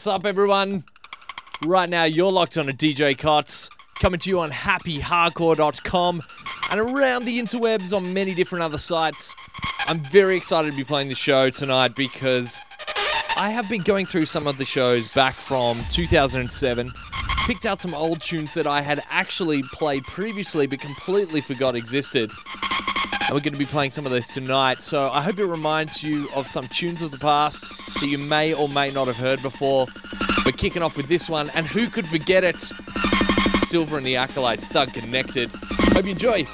What's up, everyone? Right now, you're locked on a DJ Cotts, coming to you on happyhardcore.com and around the interwebs on many different other sites. I'm very excited to be playing the show tonight because I have been going through some of the shows back from 2007, picked out some old tunes that I had actually played previously but completely forgot existed. And we're going to be playing some of those tonight. So I hope it reminds you of some tunes of the past that you may or may not have heard before. We're kicking off with this one, and who could forget it? Silver and the Acolyte, Thug Connected. Hope you enjoy.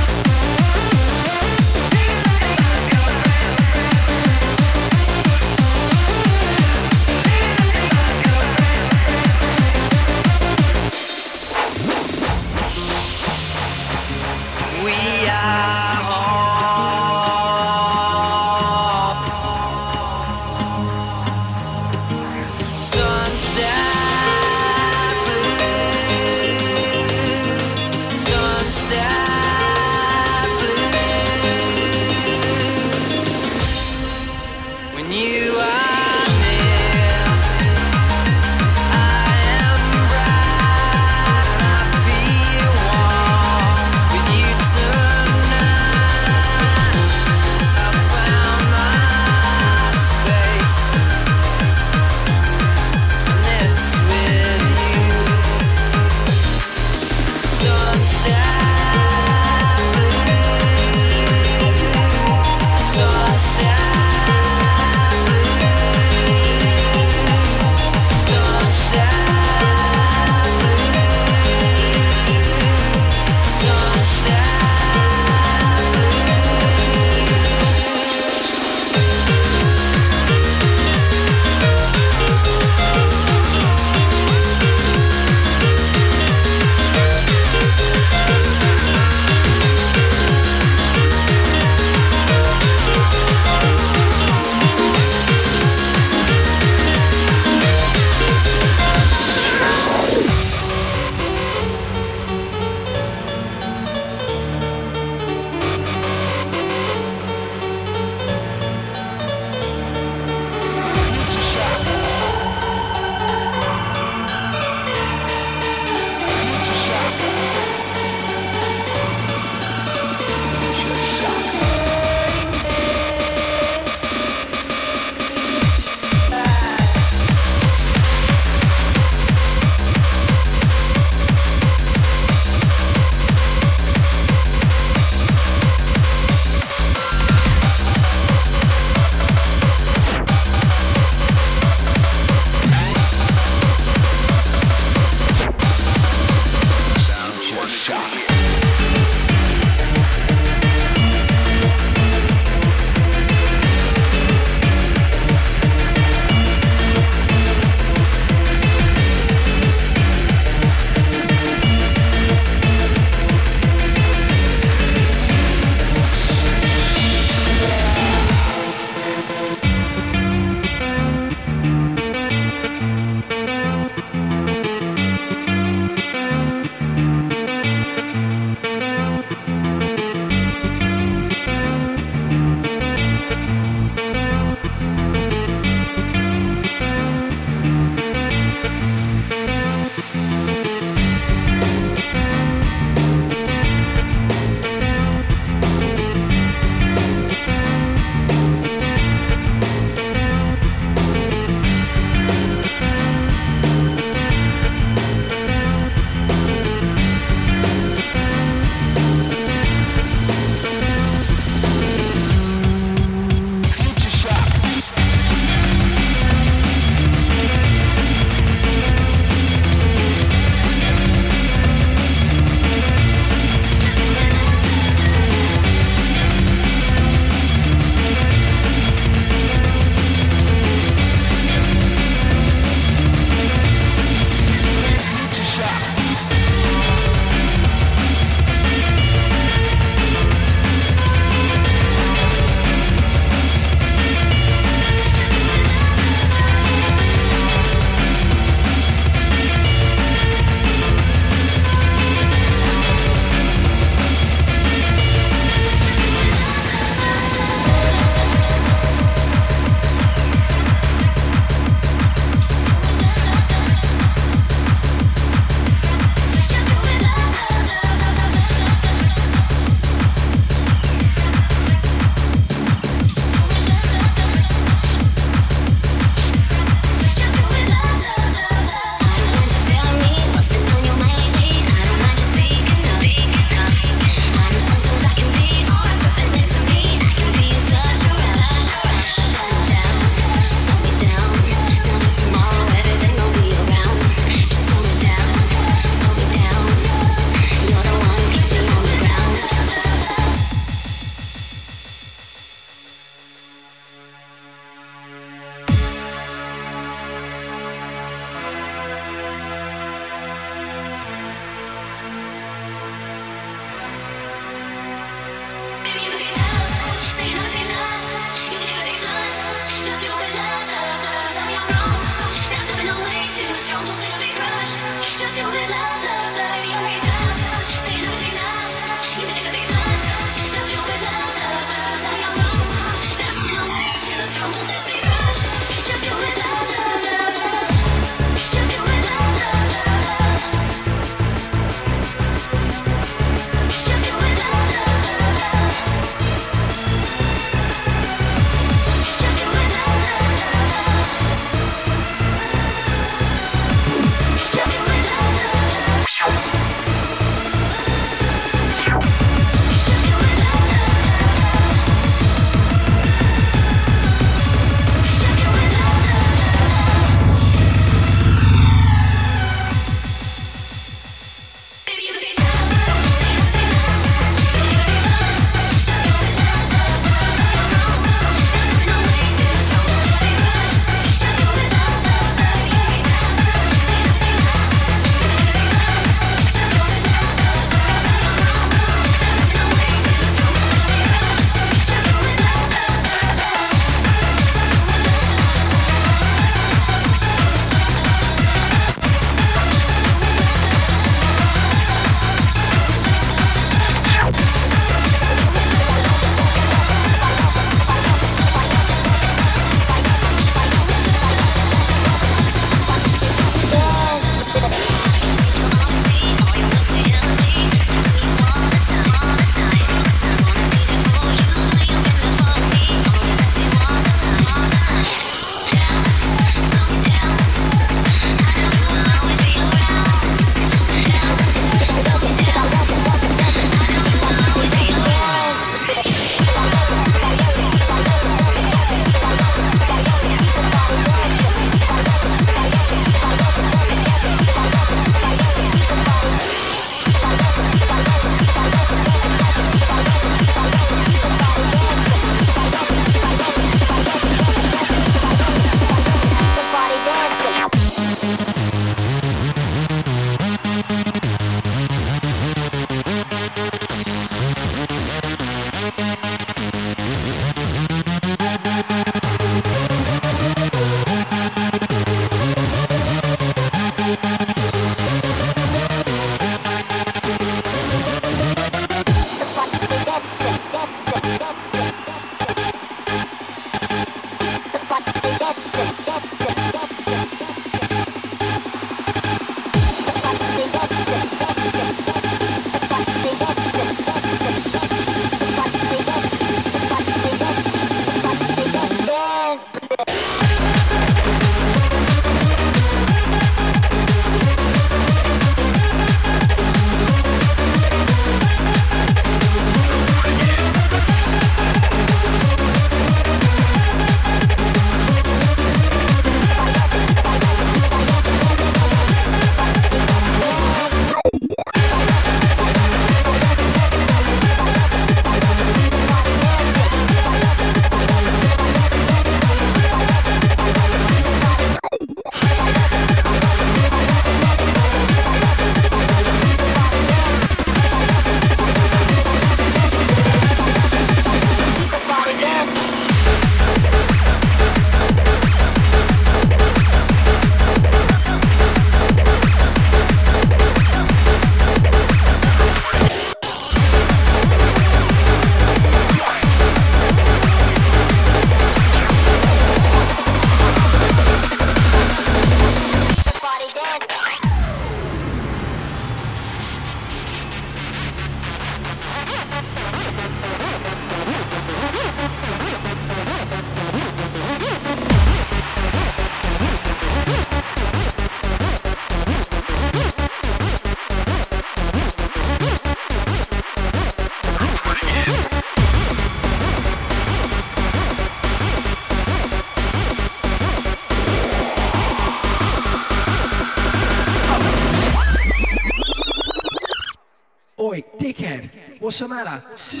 What's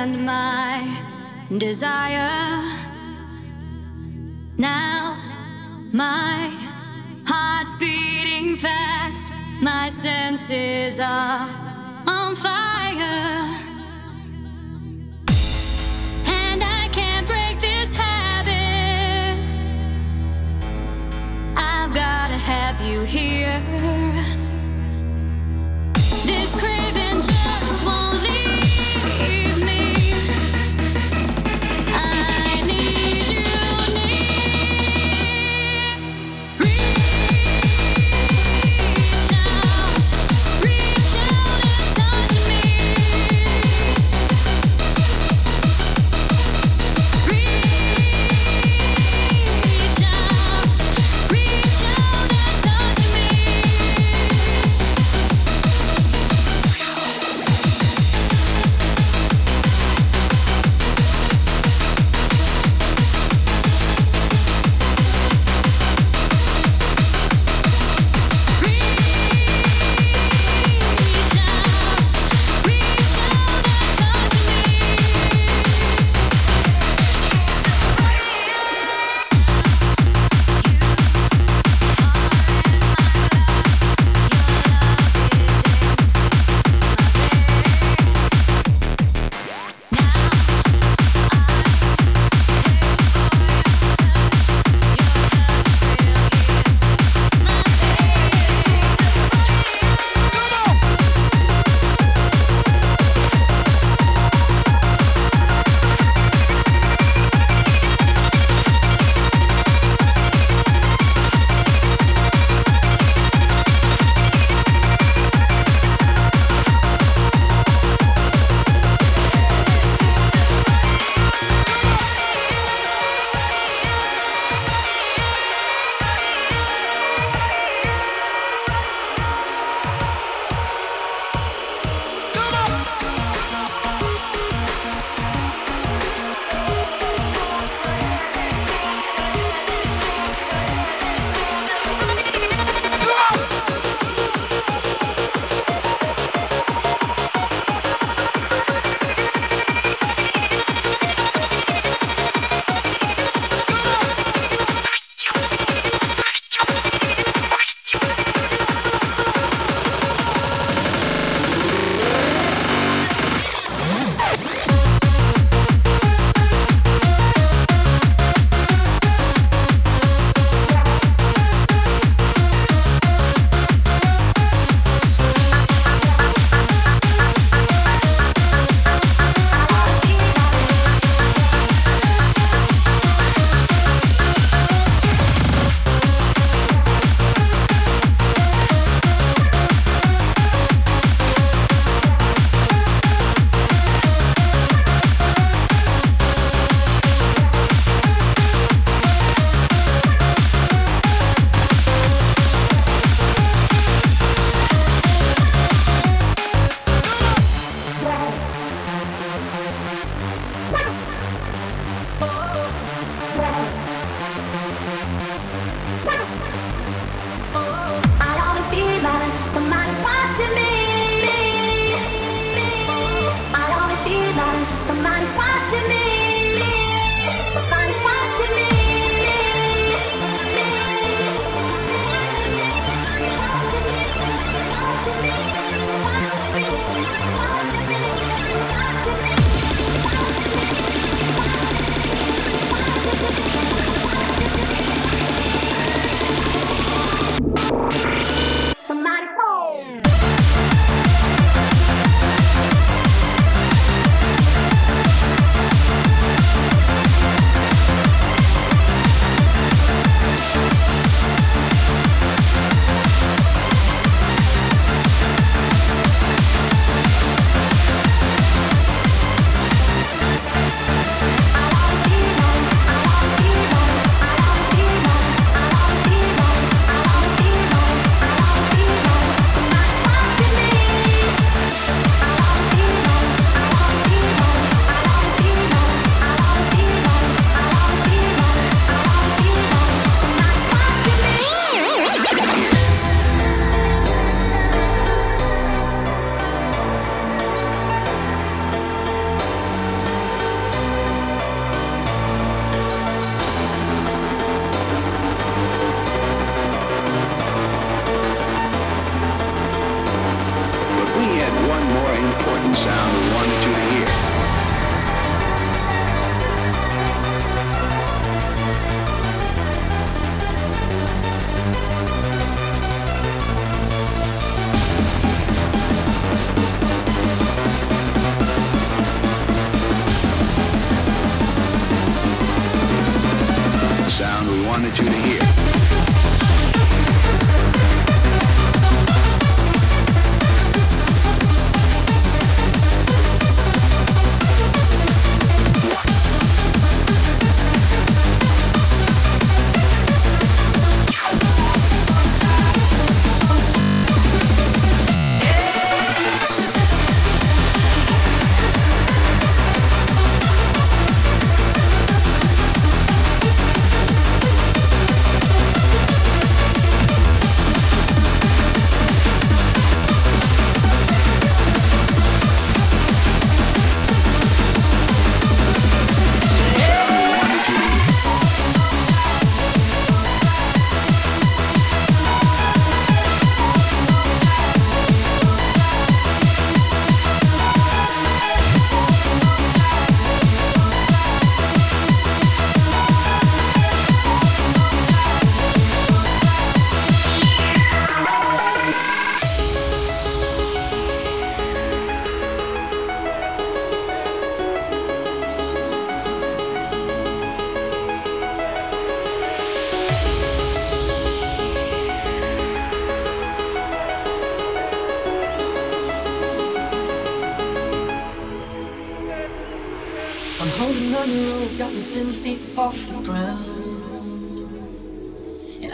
and my desire. Now my heart's beating fast, my senses are on fire. And I can't break this habit. I've gotta have you here.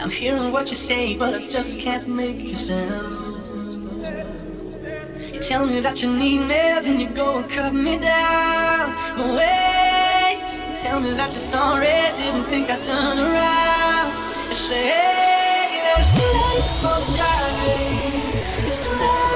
But I just can't make you sound. You tell me that you need me, then you go and cut me down. But wait, you tell me that you're sorry, didn't think I'd turn around. You say, hey, it's too late to apologize. It's too late.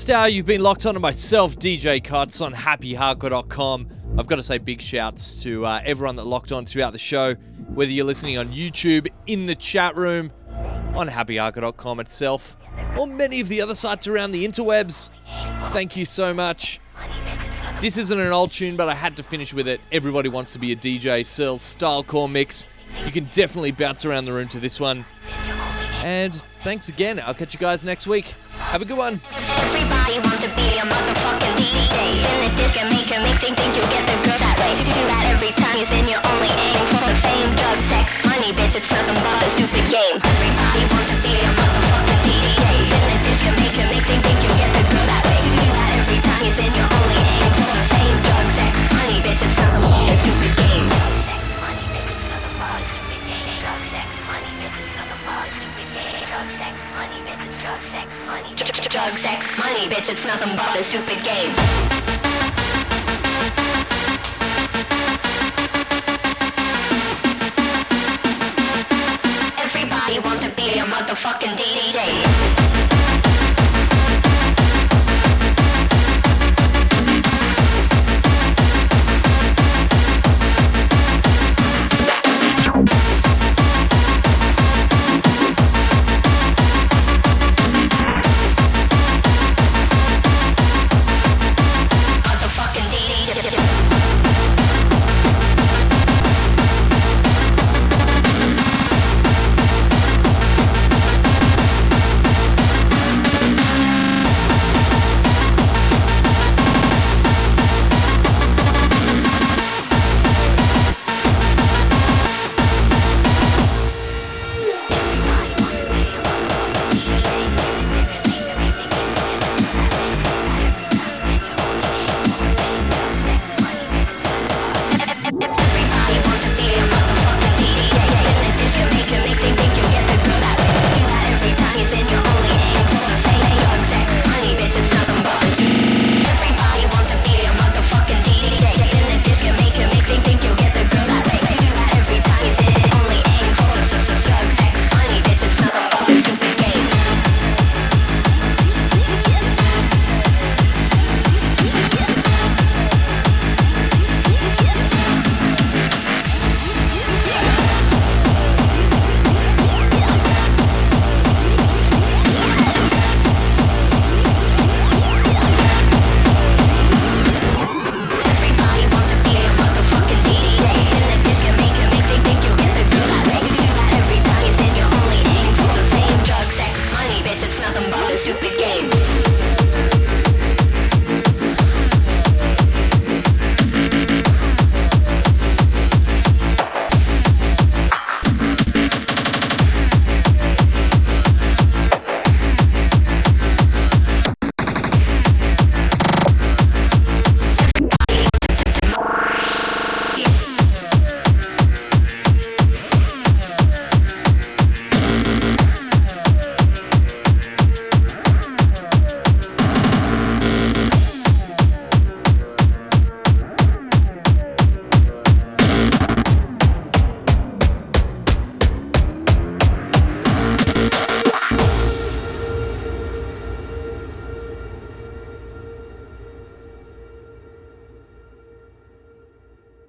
Last hour, you've been locked onto myself, DJ Cotts, on happyhardcore.com. I've got to say big shouts to uh, everyone that locked on throughout the show, whether you're listening on YouTube, in the chat room, on happyhardcore.com itself, or many of the other sites around the interwebs. Thank you so much. This isn't an old tune, but I had to finish with it. Everybody wants to be a DJ. Searle's Stylecore mix. You can definitely bounce around the room to this one. And thanks again. I'll catch you guys next week. Have a good one. Everybody wants to be a motherfucking DJ. In the disc and make a think, think you get the girl that way. To do that every time you sing, you're only aim for the fame, drugs, sex, money, bitch. It's nothing but a stupid game. me, bitch, it's nothing but a stupid game. Everybody wants to be a motherfucking DJ.